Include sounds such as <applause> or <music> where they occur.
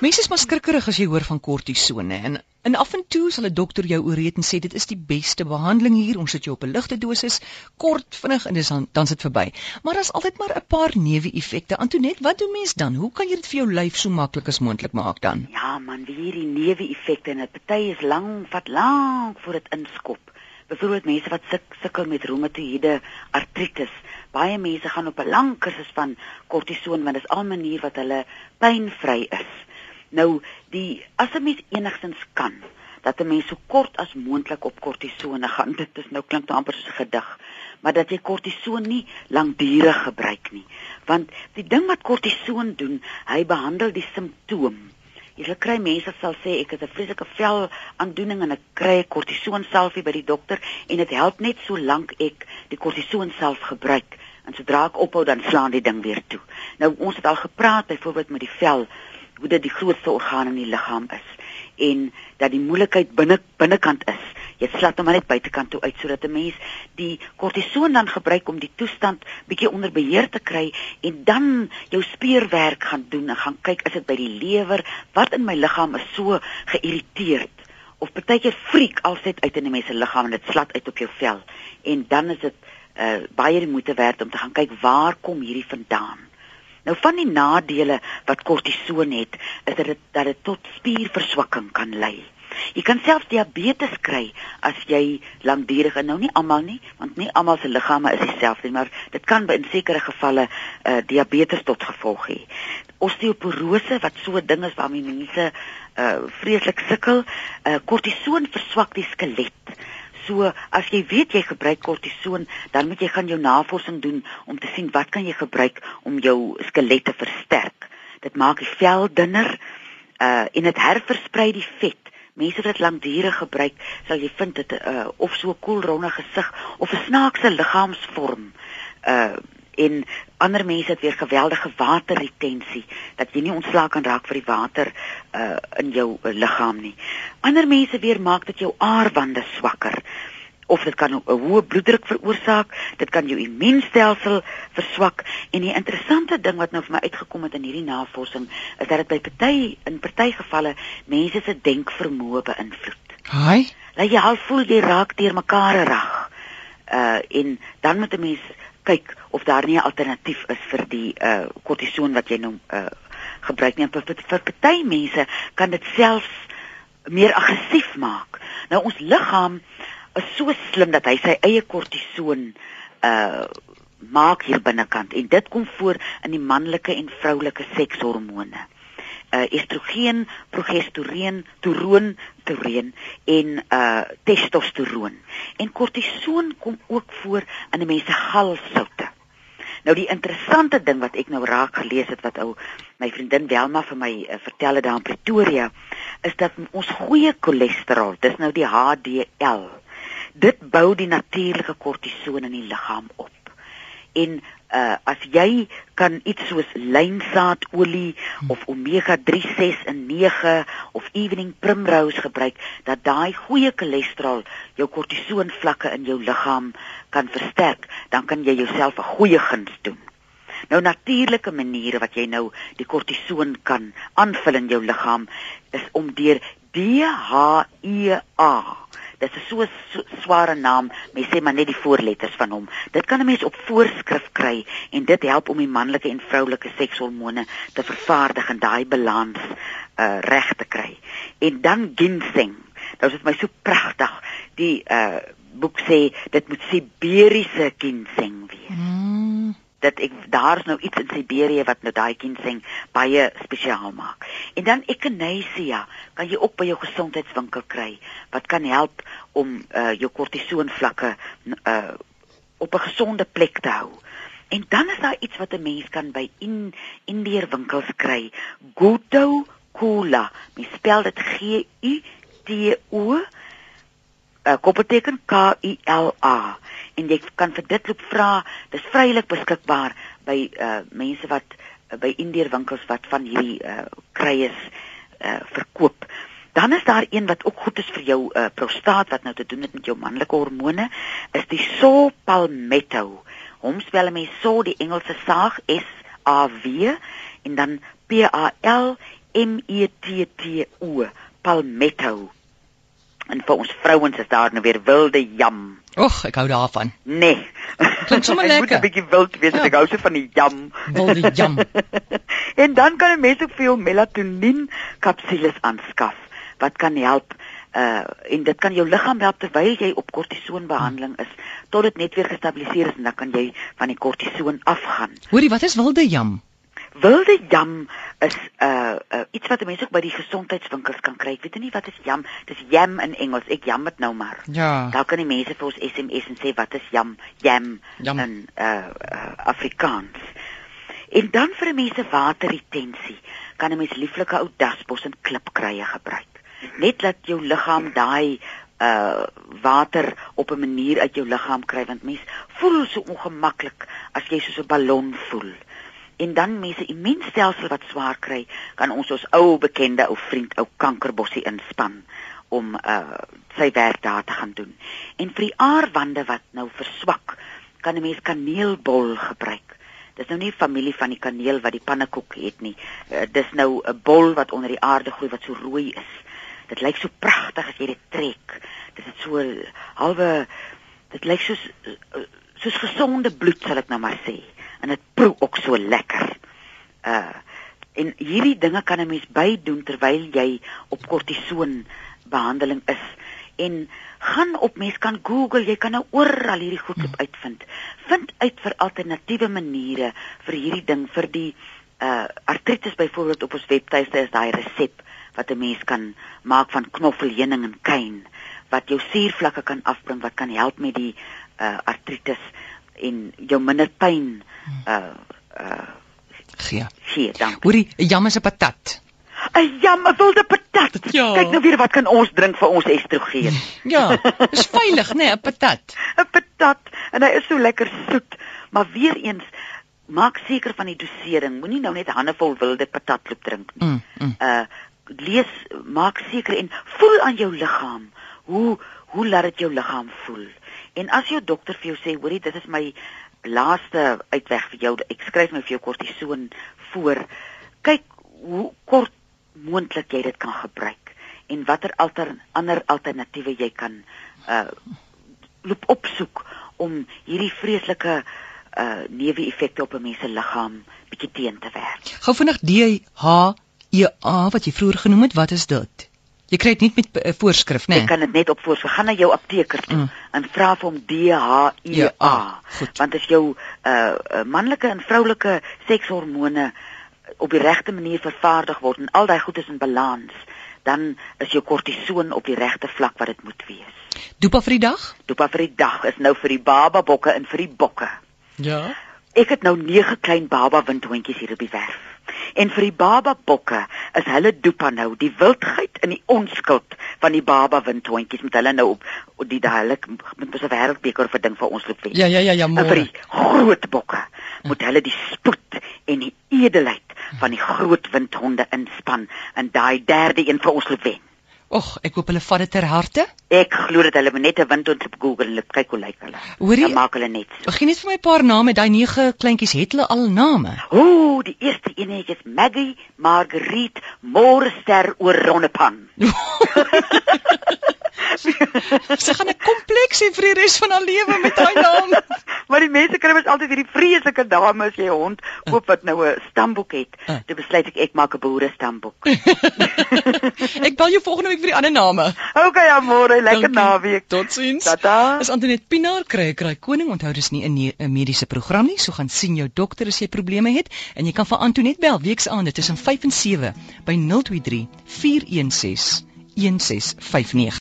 Mense is maar skrikkerig as jy hoor van kortisone en en af en toe sal 'n dokter jou ooreet en sê dit is die beste behandeling hier. Ons sit jou op 'n ligte dosis, kort, vinnig en dis dan dan sit verby. Maar daar's altyd maar 'n paar neeweffekte. Antonet, wat doen mens dan? Hoe kan jy dit vir jou lyf so maklik as moontlik maak dan? Ja, man, wie hierdie neeweffekte en dit party is lank, vat lank voor dit inskop. Byvoorbeeld mense wat suk, sukkel met reumatoïede artritis. Baie mense gaan op 'n lang kursus van kortison want dit is al 'n manier wat hulle pynvry is. Nou die as 'n mens enigstens kan dat 'n mens so kort as moontlik op kortisone gaan. <laughs> Dit is nou klink nou amper soos 'n gedig, maar dat jy kortison nie lankdurig gebruik nie. Want die ding wat kortison doen, hy behandel die simptoom. Jy sal kry mense sal sê ek het 'n vreeslike vel aandoening en ek kry 'n kortison selfie by die dokter en dit help net so lank ek die kortison self gebruik. En sodra ek ophou dan slaan die ding weer toe. Nou ons het al gepraat byvoorbeeld met die vel hoe dit die grootste orgaan in die liggaam is en dat die moeilikheid binne binnekant is. Jy slat hom net buitekant toe uit sodat 'n mens die kortison dan gebruik om die toestand bietjie onder beheer te kry en dan jou spierwerk gaan doen en gaan kyk is dit by die lewer? Wat in my liggaam is so geïrriteerd? Of partykeer friek alsit uit in 'n mens se liggaam en dit slat uit op jou vel. En dan is dit uh, baie die moeite werd om te gaan kyk waar kom hierdie vandaan Nou van die nadele wat kortison het, is dit dat dit tot spierverswakking kan lei. Jy kan selfs diabetes kry as jy lankdurig en nou nie almal nie, want nie almal se liggame is dieselfde nie, maar dit kan in sekere gevalle uh, diabetes tot gevolg hê. Osteoporose wat so 'n ding is waarmee mense uh, vreeslik sukkel, uh, kortison verswak die skelet. So as jy weet jy gebruik kortison, dan moet jy gaan jou navorsing doen om te sien wat kan jy gebruik om jou skelet te versterk. Dit maak die vel dunner uh en dit herversprei die vet. Mense wat lankdurig gebruik, sal jy vind dit uh of so 'n koel ronde gesig of 'n snaakse liggaamsvorm. Uh en ander mense het weer geweldige waterretensie dat jy nie ontslaak kan raak vir die water uh in jou uh, liggaam nie. Ander mense weer maak dat jou aarwande swakker of dit kan 'n hoë bloeddruk veroorsaak, dit kan jou immuunstelsel verswak en die interessante ding wat nou vir my uitgekom het in hierdie navorsing is dat dit by party in party gevalle mense se denkvermoë beïnvloed. Haai, Laat jy al voel jy raak deur mekaar reg. Uh en dan moet 'n mens kyk of daar nie 'n alternatief is vir die uh kortison wat jy nou uh gebruik nie. Vir, vir, party mense kan dit selfs meer aggressief maak. Nou ons liggaam is so slim dat hy sy eie kortison uh maak hier binnekant en dit kom voor in die manlike en vroulike sekshormone uh, estrogen, progesteroon, toeroon, toeroon en uh testosteroon. En kortison kom ook voor in 'n mens se galsoute. Nou die interessante ding wat ek nou raak gelees het wat ou my vriendin Welma vir my uh, vertel het daar in Pretoria is dat ons goeie cholesterol, dis nou die HDL. Dit bou die natuurlike kortison in die liggaam op. En uh as jy kan iets soos lynsaadolie of omega 3 6 en 9 of evening primrose gebruik dat daai goeie cholesterol jou kortison vlakke in jou liggaam kan versterk, dan kan jy jouself 'n goeie guns doen. Nou natuurlike maniere wat jy nou die kortison kan aanvul in jou liggaam is om deur DHEA Dit is so 'n so, sware naam, mens sê maar net die voorletters van hom. Dit kan 'n mens op voorskrif kry en dit help om die manlike en vroulike sekshormone te vervaardig en daai balans uh reg te kry. En dan ginseng. Nou is dit my so pragtig. Die uh boek sê dit moet Siberiese ginseng wees. mm, Dat ek daar's nou iets in Siberië wat nou daai ginseng baie spesiaal maak. En dan echinacea kan jy ook by jou gesondheidswinkel kry wat kan help om uh jou kortison vlakke uh op 'n gesonde plek te hou. En dan is daar iets wat 'n mens kan by in Indiër winkels kry. Goto Cola. Mens spel dit G U T O uh, koppelteken K U L A. En jy kan vir dit loop vra. Dis vrylik beskikbaar by uh mense wat uh, by Indiër winkels wat van hierdie uh kruies uh verkoop. Dan is daar een wat ook goed is vir jou uh, prostaat wat nou te doen het met jou manlike hormone, is die saw palmetto. Hom spel mense so die Engelse saag S A W en dan P A L M E T T O, palmetto. En vir ons vrouens is daar nou weer wilde jam. Och, ek hou daarvan. Nee. Klink sommer <laughs> Ek moet lekker. 'n bietjie wild wees, ja. Ja. ek hou so van die jam. Wilde jam. <laughs> en dan kan 'n mens ook veel melatonien kapsules aanskaf wat kan help uh en dit kan jou liggaam help terwyl jy op kortisoonbehandeling is tot dit net weer gestabiliseer is en dan kan jy van die kortisoon afgaan. Hoorie, wat is wilde jam? Wilde jam is uh, uh iets wat mense ook by die gesondheidswinkels kan kry. Ek weet nie wat is jam. Dis jam in Engels. Ek jam dit nou maar. Ja. Daar kan die mense vir ons SMS en sê wat is jam? Jam, Jam. in uh, uh Afrikaans. En dan vir 'n mens se waterretensie kan 'n mens lieflike ou dasbos en klipkruie gebruik. Net dat jou liggaam daai uh water op 'n manier uit jou liggaam kry want mens voel so ongemaklik as jy soos 'n ballon voel. En dan mense immuunstelsel wat swaar kry, kan ons ons ou bekende ou vriend ou kankerbossie inspann om uh sy werk daar te gaan doen. En vir die aarwande wat nou verswak, kan 'n mens kaneelbol gebruik. Dis nou nie familie van die kaneel wat die pannekoek het nie. Uh, dis nou 'n bol wat onder die aarde groei wat so rooi is. Dit lyk so pragtig as jy dit trek. Dit is so halwe dit lyk soos uh, soos gesonde bloed sal ek nou maar sê. En dit proe ook so lekker. Uh en hierdie dinge kan 'n mens bydoen terwyl jy op kortison behandeling is en gaan op mens kan Google, jy kan nou oral hierdie goed op uitvind. Vind uit vir alternatiewe maniere vir hierdie ding vir die uh artritis byvoorbeeld op ons webtuiste is daai resep wat 'n mens kan maak van knoffelheuning en kuyn wat jou suurvlakke kan afbring wat kan help met die uh artritis en jou minder pyn uh uh Gee. gee. Dankie. Hoorie, jam is 'n patat. 'n Jam, 'n wilde patat. Ja. Kyk nou weer wat kan ons drink vir ons estrogen. <laughs> Ja, dis veilig, né, 'n patat. <laughs> 'n Patat en hy is so lekker soet, maar weer eens maak seker van die dosering. Moenie nou net handevol wilde patatloop drink nie. Mm, mm. Uh lees, maak seker en voel aan jou liggaam. Hoe hoe laat dit jou liggaam voel? En as jou dokter vir jou sê, hoorie, dit is my laaste uitweg vir jou. Ek skryf nou vir jou kortison voor. Kyk hoe kort moontlik jy dit kan gebruik en watter alter ander alternatiewe jy kan uh loop opsoek om hierdie vreeslike uh neeweffekte op 'n mens se liggaam bietjie teen te werk. Gou vinnig D H E A wat jy vroeër genoem het, wat is dit? Jy kry dit nie met uh, voorskrif, né? Jy kan dit net op voor gaan na jou apteker toe Mm. en vra vir hom DHEA Ja, goed. want as jou uh, uh manlike en vroulike sekshormone op die regte manier vervaardig word en al daai goed is in balans, dan is jou kortison op die regte vlak wat dit moet wees. Dopa vir die dag? Dopa vir die dag is nou vir die baba bokke en vir die bokke. Ja. Ek het nou 9 klein baba windhondjies hier op die werf. En vir die baba bokke is hulle dopa nou die wildheid en die onskuld van die baba windhondjies met hulle nou op, die dadelik met 'n wêreldbeker vir ding vir ons loop wen. Ja, ja, ja, ja, En vir die groot bokke moet hulle die spoed en die edelheid van die groot windhonde inspann en daai derde een vir ons loop wen. Och, ek hoop hulle vat dit ter harte. Ek glo dat hulle net 'n windhond op Google en kyk hoe lyk hulle. Hoorie- Dan maak hulle net so. Gee net vir my 'n paar name, daai nege kleintjies het hulle al name. Ooh, die eerste een is Maggie Marguerite Morester oor Ronnepan. <laughs> <laughs> <laughs> Sy gaan 'n kompleks hê vir die res van haar lewe met daai naam. <laughs> maar die mense kry mos altyd hierdie vreeslike dame as jy 'n hond koop wat nou 'n stamboek het. Uh. Toe besluit ek ek maak 'n boere stamboek. <laughs> ek bel jou volgende week vir die ander name. okay, ja, môre, lekker naweek. Totsiens. Tata. Is Antoinette Pinaar kry kry koning onthou dis nie 'n mediese program nie, so gaan sien jou dokter as jy probleme het en jy kan vir Antoinette bel weksaande tussen 5 en 7 by 023 416 1659